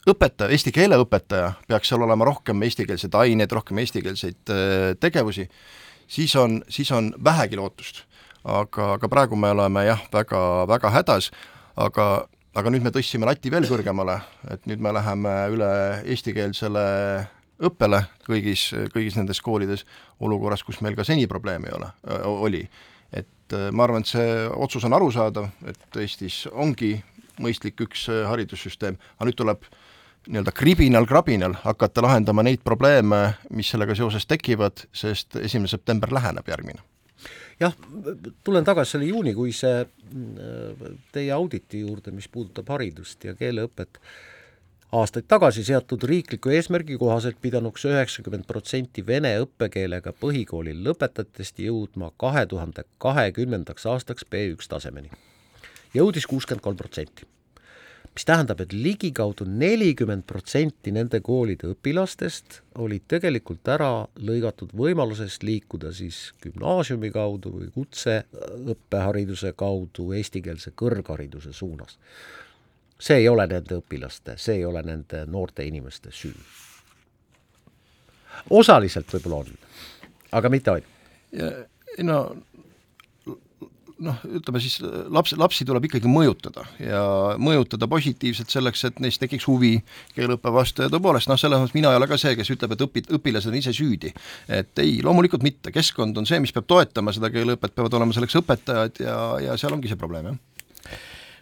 õpetaja, eesti keele õpetaja, peaks seal olema rohkem eestikeelseid aineid, rohkem eestikeelseid äh, tegevusi, siis on, siis on vähegi lootust. aga, aga praegu me oleme jah, väga, väga hädas, aga, aga nüüd me tõstsime lati veel kõrgemale, et nüüd me läheme üle eestikeelsele õppele kõigis, kõigis nendes koolides, olukorras, kus meil ka seni probleeme ei ole, oli et ma arvan, et see otsus on arusaadav, et Eestis ongi mõistlik üks haridussüsteem, aga nüüd tuleb nii-öelda kribinal-krabinal hakata lahendama neid probleeme, mis sellega seoses tekivad, sest esimene september läheneb järgmine jah, tulen tagasi selle juunikuise äh, teie auditi juurde, mis puudutab haridust ja keeleõpet. aastaid tagasi seatud riikliku eesmärgi kohaselt pidanuks üheksakümmend protsenti vene õppekeelega põhikooli lõpetajatest jõudma kahe tuhande kahekümnendaks aastaks B1 tasemeni. jõudis kuuskümmend kolm protsenti mis tähendab, et ligikaudu nelikümmend protsenti nende koolide õpilastest olid tegelikult ära lõigatud võimalusest liikuda siis gümnaasiumi kaudu või kutseõppehariduse kaudu eestikeelse kõrghariduse suunas. see ei ole nende õpilaste, see ei ole nende noorte inimeste süü. osaliselt võib-olla on, aga mitte ainult. no noh, ütleme siis laps, lapsi tuleb ikkagi mõjutada ja mõjutada positiivselt selleks, et neist tekiks huvi keeleõppe vastu ja tõepoolest noh, selles mõttes mina ei ole ka see, kes ütleb, et õpi-, õpilased on ise süüdi. et ei, loomulikult mitte, keskkond on see, mis peab toetama seda keeleõpet, peavad olema selleks õpetajad ja, ja seal ongi see probleem, jah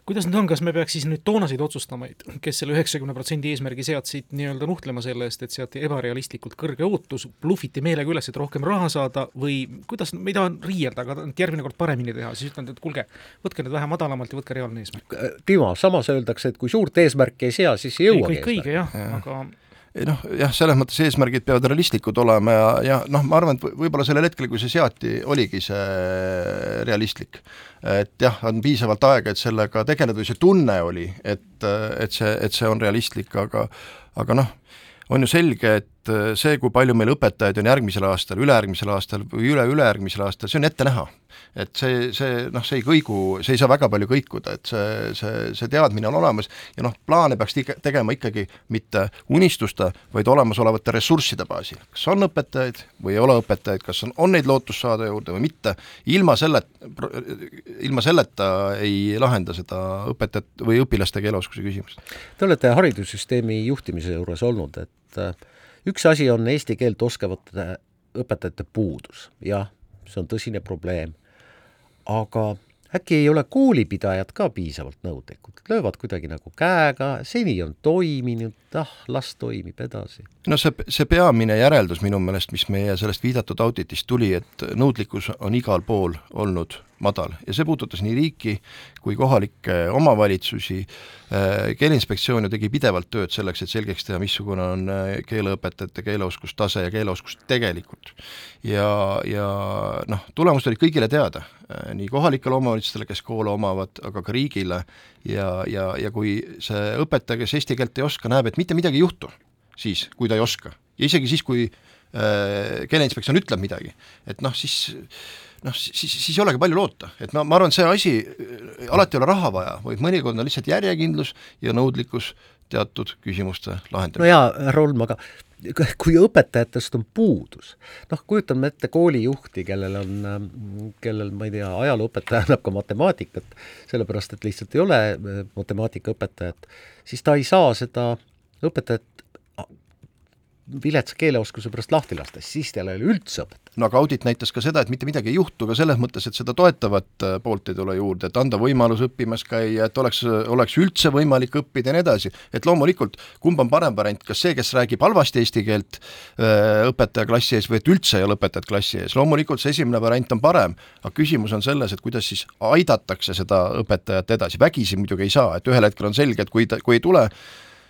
kuidas nüüd on, kas me peaks siis nüüd toonaseid otsustamaid, kes selle üheksakümne protsendi eesmärgi seadsid, nii-öelda nuhtlema selle eest, et seati ebarealistlikult kõrge ootus, bluffiti meelega üles, et rohkem raha saada või kuidas, ma ei taha riielda, aga järgmine kord paremini teha, siis ütlen, et kuulge, võtke nüüd vähe madalamalt ja võtke reaalne eesmärk. Timo, samas öeldakse, et kui suurt eesmärki ei sea, siis ei jõuagi. kõik õige jah ja., aga noh, jah, selles mõttes eesmärgid peavad realistlikud olema ja, ja noh, ma arvan, et võib-olla sellel hetkel, kui see seati, oligi see realistlik. et jah, on piisavalt aega, et sellega tegeleda või see tunne oli, et, et see, et see on realistlik, aga aga noh, on ju selge, et see, kui palju meil õpetajaid on järgmisel aastal, ülejärgmisel aastal või üle-ülejärgmisel aastal, see on ette näha et see, see noh, see ei kõigu, see ei saa väga palju kõikuda, et see, see, see teadmine on olemas ja noh, plaane peaks tegema ikkagi mitte unistuste, vaid olemasolevate ressursside baasil. kas on õpetajaid või ei ole õpetajaid, kas on, on neid lootust saada juurde või mitte, ilma selle, ilma selleta ei lahenda seda õpetajat või õpilaste keeleoskuse küsimust. Te olete haridussüsteemi juhtimise juures olnud, et äh, üks asi on eesti keelt oskavate õpetajate puudus, jah, see on tõsine probleem. Aga äkki ei ole koolipidajad ka piisavalt nõudlikud, löövad kuidagi nagu käega, seni on toiminud, ah, las toimib edasi. no see, see peamine järeldus minu meelest, mis meie sellest viidatud auditist tuli, et nõudlikkus on igal pool olnud madal. Ja see puudutas nii riiki kui kohalikke omavalitsusi, äh, keeleinspektsioon ju tegi pidevalt tööd selleks, et selgeks teha, missugune on äh, keeleõpetajate keeleoskustase ja keeleoskus tegelikult. ja, ja noh, tulemused olid kõigile teada, äh, nii kohalikele omavalitsustele, kes koole omavad, aga ka riigile, ja, ja, ja kui see õpetaja, kes eesti keelt ei oska, näeb, et mitte midagi ei juhtu, siis, kui ta ei oska, ja isegi siis, kui äh, keeleinspektsioon ütleb midagi, et noh, siis noh, siis, siis ei olegi palju loota, et ma, ma arvan, see asi, alati ei ole raha vaja, vaid mõnikord on lihtsalt järjekindlus ja nõudlikkus teatud küsimuste lahendamisel. no jaa, härra Olm, aga kui õpetajatest on puudus, noh, kujutame ette koolijuhti, kellel on, kellel, ma ei tea, ajalooõpetaja annab ka matemaatikat, sellepärast et lihtsalt ei ole matemaatikaõpetajat, siis ta ei saa seda õpetajat viletsa keeleoskuse pärast lahti lasta, siis tal ei ole üldse õpetajat. no aga audit näitas ka seda, et mitte midagi ei juhtu ka selles mõttes, et seda toetavat äh, poolt ei tule juurde, et anda võimalus õppimas käia, et oleks, oleks üldse võimalik õppida ja nii edasi. et loomulikult, kumb on parem variant, kas see, kes räägib halvasti eesti keelt äh, õpetaja klassi ees või et üldse ei ole õpetajat klassi ees, loomulikult see esimene variant on parem, aga küsimus on selles, et kuidas siis aidatakse seda õpetajat edasi, vägisi muidugi ei saa, et ühel hetkel on selge, et kui ta, kui ei tule,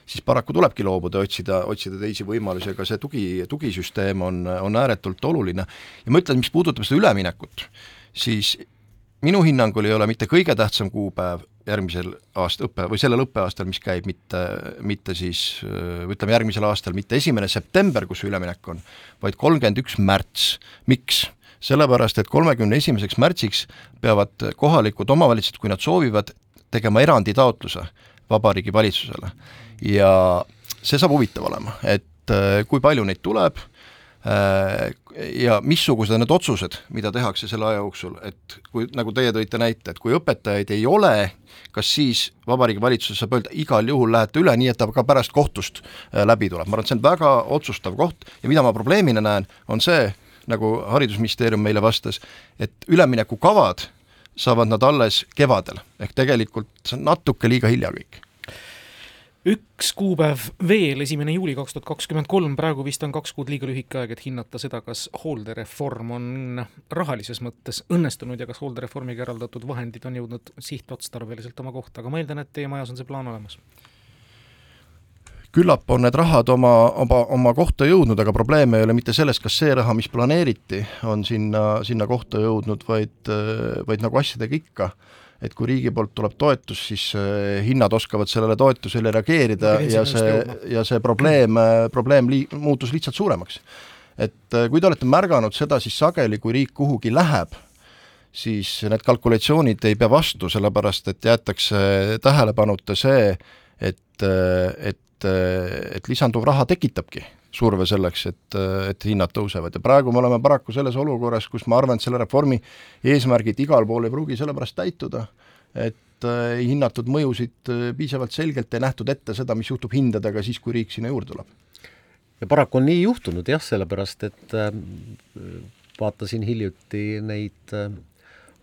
siis paraku tulebki loobuda, otsida, otsida teisi võimalusi, aga see tugi, tugisüsteem on, on ääretult oluline. ja ma ütlen, mis puudutab seda üleminekut, siis minu hinnangul ei ole mitte kõige tähtsam kuupäev järgmisel aasta õppe või sellel õppeaastal, mis käib mitte, mitte siis ütleme järgmisel aastal mitte esimene september, kus üleminek on, vaid kolmkümmend üks märts. miks? sellepärast, et kolmekümne esimeseks märtsiks peavad kohalikud omavalitsused, kui nad soovivad, tegema eranditaotluse Vabariigi Valitsusele ja see saab huvitav olema, et äh, kui palju neid tuleb äh, ja missugused on need otsused, mida tehakse selle aja jooksul, et kui, nagu teie tõite näite, et kui õpetajaid ei ole, kas siis Vabariigi Valitsus saab öelda, igal juhul lähete üle, nii et ta ka pärast kohtust äh, läbi tuleb, ma arvan, et see on väga otsustav koht ja mida ma probleemina näen, on see, nagu Haridusministeerium meile vastas, et üleminekukavad saavad nad alles kevadel, ehk tegelikult see on natuke liiga hilja kõik üks kuupäev veel, esimene juuli kaks tuhat kakskümmend kolm, praegu vist on kaks kuud liiga lühike aeg, et hinnata seda, kas hooldereform on rahalises mõttes õnnestunud ja kas hooldereformiga eraldatud vahendid on jõudnud sihtotstarbeliselt oma kohta, aga ma eeldan, et teie majas on see plaan olemas. Küllap on need rahad oma, oma, oma kohta jõudnud, aga probleem ei ole mitte selles, kas see raha, mis planeeriti, on sinna, sinna kohta jõudnud, vaid, vaid nagu asjadega ikka, et kui riigi poolt tuleb toetus, siis eh, hinnad oskavad sellele toetusele reageerida ja see, ja see probleem, probleem lii-, muutus lihtsalt suuremaks. et eh, kui te olete märganud seda, siis sageli, kui riik kuhugi läheb, siis need kalkulatsioonid ei pea vastu, sellepärast et jäetakse tähelepanuta see, et, et et, et lisanduv raha tekitabki surve selleks, et, et hinnad tõusevad. Ja praegu me oleme paraku selles olukorras, kus ma arvan, et selle reformi eesmärgid igal pool ei pruugi sellepärast täituda, et äh, ei hinnatud mõjusid äh, piisavalt selgelt, ei nähtud ette seda, mis juhtub hindadega siis, kui riik sinna juurde tuleb. ja paraku on nii juhtunud jah, sellepärast et äh, vaatasin hiljuti neid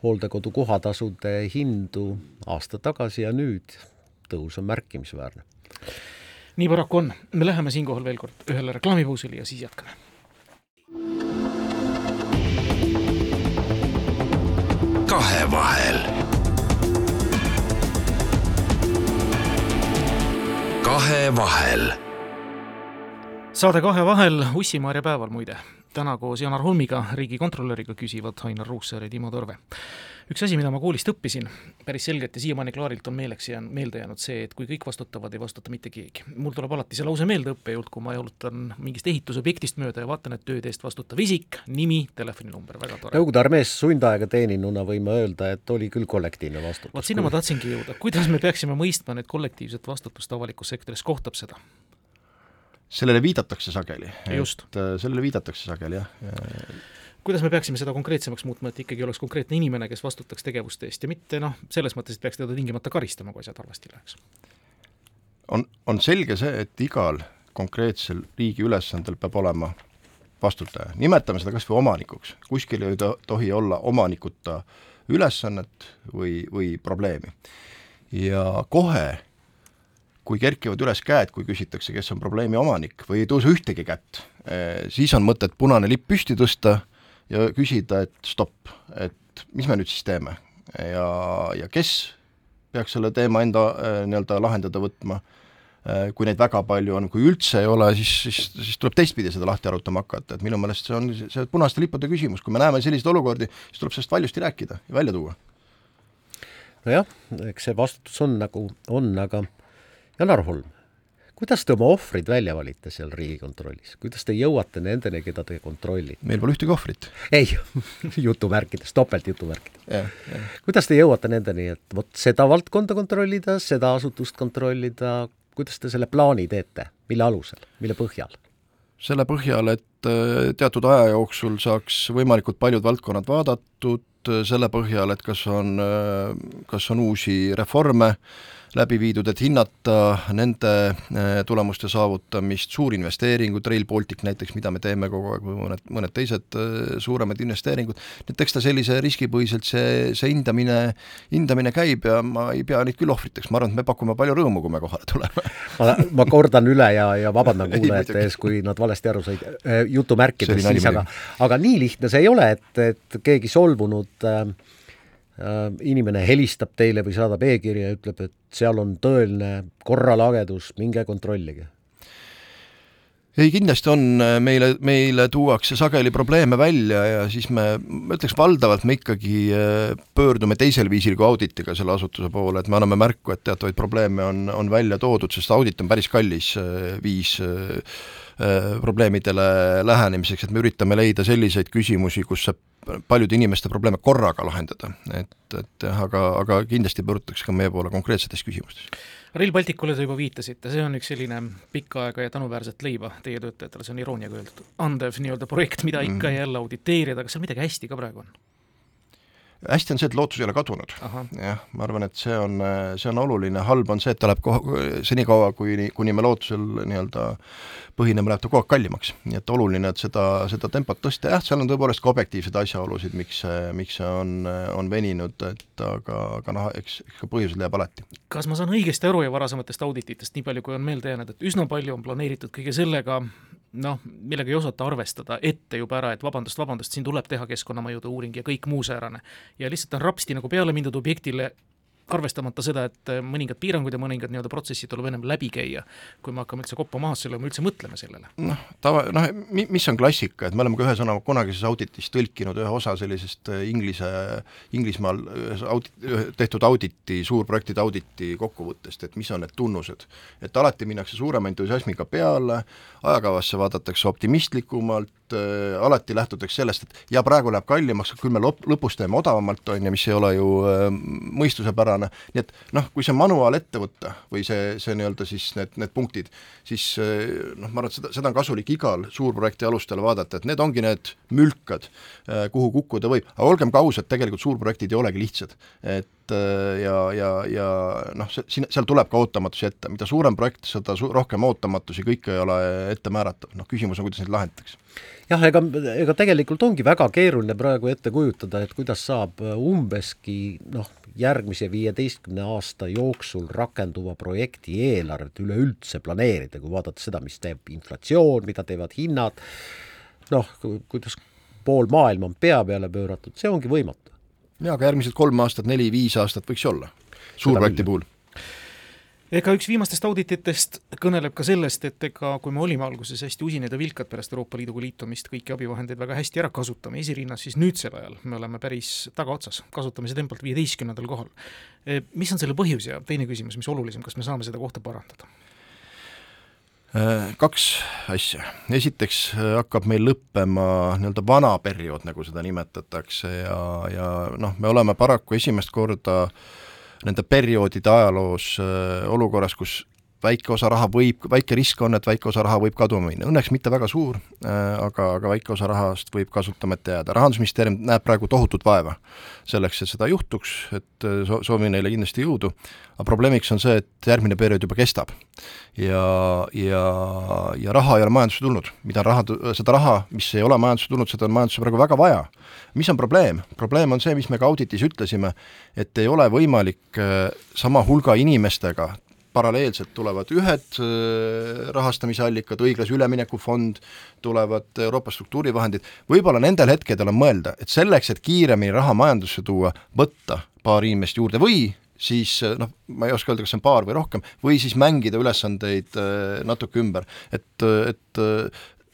hooldekodu kohatasude hindu. Aasta tagasi ja nüüd tõus on märkimisväärne nii paraku on, me läheme siinkohal veel kord ühele reklaamipausile ja siis jätkame. kahevahel. kahevahel. saade Kahevahel Ussi-Maarja päeval muide. täna koos Janar Holmiga, riigikontrolöriga küsivad Ainar Ruussaar ja Timo Torve üks asi, mida ma koolist õppisin päris selgelt ja siiamaani klaarilt on meeleks jäänud, meelde jäänud see, et kui kõik vastutavad, ei vastuta mitte keegi. mul tuleb alati see lause meelde õppejõult, kui ma jalutan mingist ehitusobjektist mööda ja vaatan, et tööde eest vastutav isik, nimi, telefoninumber, väga tore. Nõukogude armees sundaega teeninuna võime öelda, et oli küll kollektiivne vastutus. vot sinna ma tahtsingi jõuda, kuidas me peaksime mõistma nüüd kollektiivset vastutust avalikus sektoris, kohtab seda? sellele viidatakse sageli. et äh, sellele viidatakse sageli, jah kuidas me peaksime seda konkreetsemaks muutma, et ikkagi oleks konkreetne inimene, kes vastutaks tegevuste eest ja mitte noh, selles mõttes, et peaks teda tingimata karistama, kui asjad halvasti läheks? on, on selge see, et igal konkreetsel riigi ülesandel peab olema vastutaja, nimetame seda kas või omanikuks, kuskil ei tohi olla omanikuta ülesannet või, või probleemi. ja kohe, kui kerkivad üles käed, kui küsitakse, kes on probleemi omanik või ei tõuse ühtegi kätt, eh, siis on mõtet punane lipp püsti tõsta ja küsida, et stopp, et mis me nüüd siis teeme? Ja, ja kes peaks selle teema enda äh, nii-öelda lahendada võtma, äh, kui neid väga palju on, kui üldse ei ole, siis, siis, siis tuleb teistpidi seda lahti arutama hakata, et minu meelest see on see punaste lippude küsimus, kui me näeme selliseid olukordi, siis tuleb sellest valjusti rääkida ja välja tuua. nojah, eks see vastutus on nagu on, aga Janar Holm, kuidas te oma ohvrid välja valite seal Riigikontrollis, kuidas te jõuate nendeni, keda te kontrollite? meil pole ühtegi ohvrit. ei jutumärkides, topeltjutumärkides yeah,. Yeah. kuidas te jõuate nendeni, et vot seda valdkonda kontrollida, seda asutust kontrollida, kuidas te selle plaani teete, mille alusel, mille põhjal? selle põhjal, et äh, teatud aja jooksul saaks võimalikult paljud valdkonnad vaadatud, selle põhjal, et kas on, äh, kas on uusi reforme äh, läbi viidud, et hinnata nende äh, tulemuste saavutamist, suurinvesteeringud, Rail Baltic näiteks, mida me teeme kogu aeg, või mõned, mõned teised äh, suuremad investeeringud, et eks ta sellise riskipõhiselt see, see hindamine, hindamine käib ja ma ei pea neid küll ohvriteks, ma arvan, et me pakume palju rõõmu, kui me kohale tuleme. Ma, ma kordan üle ja, ja vabandan kuulajate ees, kui nad valesti aru said, äh, jutumärkides siis, aga aga nii lihtne see ei ole, et, et keegi solvunud Äh, inimene helistab teile või saadab e-kirja ja ütleb, et seal on tõeline korralagedus, minge kontrollige? ei, kindlasti on, meile, meile tuuakse sageli probleeme välja ja siis me, ma ütleks valdavalt me ikkagi äh, pöördume teisel viisil kui auditiga selle asutuse poole, et me anname märku, et teatavaid probleeme on, on välja toodud, sest audit on päris kallis äh, viis probleemidele lähenemiseks, et me üritame leida selliseid küsimusi, kus see paljude inimeste probleeme korraga lahendada, et, et jah, aga, aga kindlasti pöördutakse ka meie poole konkreetsetes küsimustes. Rail Balticule te juba viitasite, see on üks selline pikka aega ja tänuväärset leiba teie töötajatele, see on irooniaga öeldud, andev nii-öelda projekt, mida ikka mm. ja jälle auditeerida, kas seal midagi hästi ka praegu on? Hästi on see, et lootus ei ole kadunud. jah, ma arvan, et see on, see on oluline, halb on see, et ta läheb koha, senikaua, kuni, kuni me lootusel nii-öelda põhineme, läheb ta kogu aeg kallimaks. nii et oluline, et seda, seda tempot tõsta, jah, seal on tõepoolest ka objektiivseid asjaolusid, miks see, miks see on, on veninud, et aga, aga noh, eks, eks põhjused leiab alati. kas ma saan õigesti aru ja varasematest audititest, nii palju kui on meelde jäänud, et üsna palju on planeeritud kõige sellega, noh, millega ei osata arvestada ette juba ära, et vabandust, vabandust, siin tuleb teha keskkonnamõjude uuring ja kõik muu säärane. ja lihtsalt on rapsti nagu peale mindud objektile arvestamata seda, et mõningad piirangud ja mõningad nii-öelda protsessid tuleb ennem läbi käia, kui me hakkame üldse koppa maha selle, me üldse mõtleme sellele. noh, tava, noh, mis on klassika, et me oleme ka ühe sõna kunagises auditis tõlkinud ühe osa sellisest äh, inglise, Inglismaal audit, tehtud auditi, suurprojektide auditi kokkuvõttest, et mis on need tunnused. et alati minnakse suurema entusiasmiga peale, ajakavasse vaadatakse optimistlikumalt, äh, alati lähtutakse sellest, et ja praegu läheb kallimaks, küll me lop-, lõpus teeme odavamalt, on ju, mis ei ole ju äh, mõistusepärane, nii et noh, kui see manuaal ette võtta või see, see nii-öelda siis need, need punktid, siis äh, noh, ma arvan, et seda, seda on kasulik igal suurprojekti alustel vaadata, et need ongi need mülkad, äh, kuhu kukkuda võib, aga olgem ka ausad, tegelikult suurprojektid ei olegi lihtsad. et äh, ja, ja, ja noh, siin, seal tuleb ka ootamatusi ette, mida suurem projekt, seda su-, rohkem ootamatusi, kõike ei ole ette määratav, noh küsimus on, kuidas neid lahendatakse jah, ega, ega tegelikult ongi väga keeruline praegu ette kujutada, et kuidas saab umbeski noh, järgmise viieteistkümne aasta jooksul rakenduva projekti eelarvet üleüldse planeerida, kui vaadata seda, mis teeb inflatsioon, mida teevad hinnad, noh, kuidas pool maailma on pea peale pööratud, see ongi võimatu. Jaa, aga järgmised kolm aastat, neli-viis aastat võiks olla, suurprojekti puhul ega üks viimastest audititest kõneleb ka sellest, et ega kui me olime alguses hästi usinad ja vilkad pärast Euroopa Liiduga liitumist, kõiki abivahendeid väga hästi ära kasutame, esirinnas, siis nüüdsel ajal me oleme päris tagaotsas, kasutamise tempolt viieteistkümnendal kohal. E, mis on selle põhjus ja teine küsimus, mis olulisem, kas me saame seda kohta parandada? Äh, kaks asja, esiteks äh, hakkab meil lõppema nii-öelda vana periood, nagu seda nimetatakse ja, ja noh, me oleme paraku esimest korda nende perioodide ajaloos äh, olukorras, kus väike osa raha võib, väike risk on, et väike osa raha võib kaduma minna, õnneks mitte väga suur, äh, aga, aga väike osa rahast võib kasutamata jääda. rahandusministeerium näeb praegu tohutut vaeva selleks, et seda juhtuks, et äh, so-, soovin neile kindlasti jõudu, aga probleemiks on see, et järgmine periood juba kestab. ja, ja, ja raha ei ole majandusse tulnud, mida raha, seda raha, mis ei ole majandusse tulnud, seda on majandusse praegu väga vaja. mis on probleem? probleem on see, mis me ka auditis ütlesime, et ei ole võimalik äh, sama hulga inimestega paralleelselt tulevad ühed äh, rahastamisallikad, õiglase ülemineku fond, tulevad Euroopa struktuurivahendid, võib-olla nendel hetkedel on mõelda, et selleks, et kiiremini raha majandusse tuua, võtta paar inimest juurde või siis äh, noh, ma ei oska öelda, kas see on paar või rohkem, või siis mängida ülesandeid äh, natuke ümber, et, et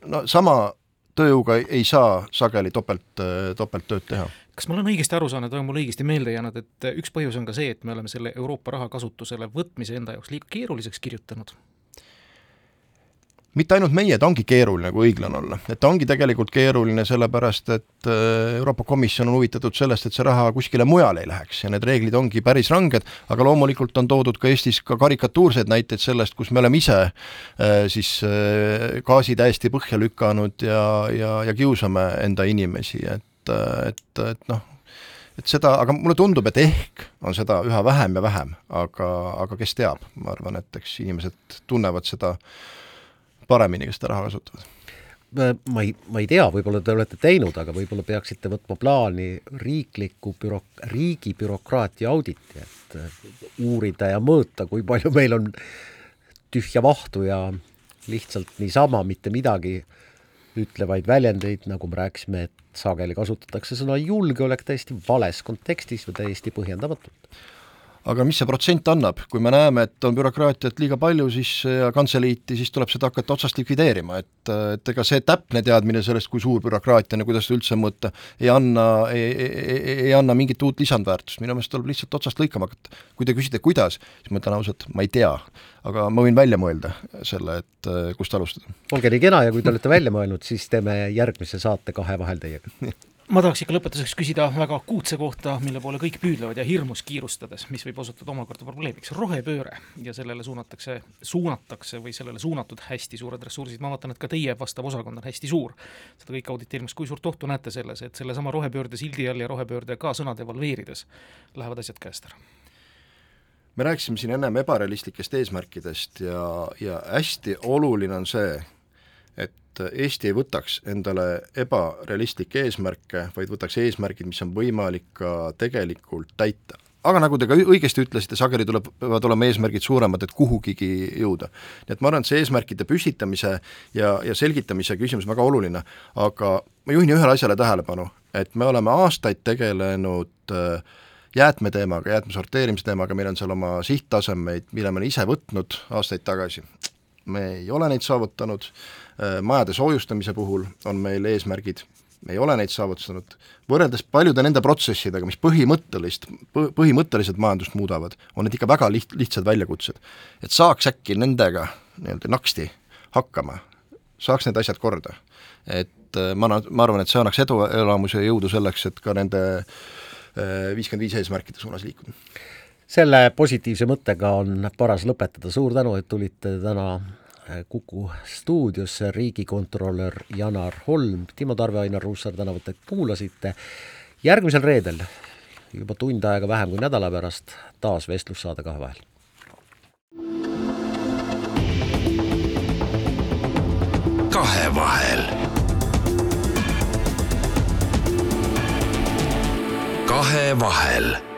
no sama tööjõuga ei saa sageli topelt, topelttööd teha kas ma olen õigesti aru saanud või on mul õigesti meelde jäänud, et üks põhjus on ka see, et me oleme selle Euroopa raha kasutusele võtmise enda jaoks liiga keeruliseks kirjutanud? mitte ainult meie, ta ongi keeruline, kui õiglane olla, et ta ongi tegelikult keeruline sellepärast, et äh, Euroopa Komisjon on huvitatud sellest, et see raha kuskile mujale ei läheks. Ja need reeglid ongi päris ranged, aga loomulikult on toodud ka Eestis ka karikatuurseid näiteid sellest, kus me oleme ise äh, siis äh, gaasi täiesti põhja lükanud ja, ja, ja kiusame enda inimesi, et et, et noh, et seda, aga mulle tundub, et ehk on seda üha vähem ja vähem, aga, aga kes teab, ma arvan, et eks inimesed tunnevad seda paremini, kes seda raha kasutavad. Ma ei, ma ei tea, võib-olla te olete teinud, aga võib-olla peaksite võtma plaani riikliku büro-, riigi bürokraatia auditi, et uurida ja mõõta, kui palju meil on tühja vahtu ja lihtsalt niisama mitte midagi ütlevaid väljendeid, nagu me rääkisime, et sageli kasutatakse sõna julgeolek täiesti vales kontekstis või täiesti põhjendamatult aga mis see protsent annab, kui me näeme, et on bürokraatiat liiga palju, siis ja kantseliiti, siis tuleb seda hakata otsast likvideerima, et, et ega see täpne teadmine sellest, kui suur bürokraatia on ja kuidas seda üldse mõõta, ei anna, ei, ei, ei anna mingit uut lisandväärtust, minu meelest tuleb lihtsalt otsast lõikama hakata. kui te küsite, kuidas, siis ma ütlen ausalt, ma ei tea. Aga ma võin välja mõelda selle, et kust alustada. olge nii kena ja kui te olete välja mõelnud, siis teeme järgmise saate kahe vahel teiega ma tahaks ikka lõpetuseks küsida väga akuutse kohta, mille poole kõik püüdlevad ja hirmus kiirustades, mis võib osutuda omakorda probleemiks, rohepööre ja sellele suunatakse, suunatakse või sellele suunatud hästi suured ressursid, ma vaatan, et ka teie vastav osakond on hästi suur. seda kõik auditeerimas, kui suurt ohtu näete selles, et sellesama rohepöörde sildi all ja rohepöörde ka sõna devalveerides lähevad asjad käest ära? me rääkisime siin ennem ebarealistlikest eesmärkidest ja, ja hästi oluline on see, et Eesti ei võtaks endale ebarealistlikke eesmärke, vaid võtaks eesmärgid, mis on võimalik ka tegelikult täita. aga nagu te ka õigesti ütlesite, sageli tuleb, peavad olema eesmärgid suuremad, et kuhugigi jõuda. nii et ma arvan, et see eesmärkide püstitamise ja, ja selgitamise küsimus on väga oluline, aga ma juhin ühele asjale tähelepanu, et me oleme aastaid tegelenud äh, jäätmeteemaga, jäätme sorteerimise teemaga, meil on seal oma sihttasemeid, mille me oleme ise võtnud aastaid tagasi. me ei ole neid saavutanud majade soojustamise puhul on meil eesmärgid, me ei ole neid saavutanud, võrreldes paljude nende protsessidega, mis põhimõttelist, põhimõtteliselt majandust muudavad, on need ikka väga liht-, lihtsad väljakutsed. et saaks äkki nendega nii-öelda naksti hakkama, saaks need asjad korda. et äh, ma, ma arvan, et see annaks eduelamusi ja jõudu selleks, et ka nende äh, viiskümmend viis eesmärkide suunas liikuda selle positiivse mõttega on paras lõpetada, suur tänu, et tulite täna Kuku stuudiosse riigikontrolör Janar Holm, Timo Tarve, Ainar Ruussaar tänavat, et kuulasite. järgmisel reedel, juba tund aega vähem kui nädala pärast, taas vestlussaade Kahe vahel. kahevahel. kahevahel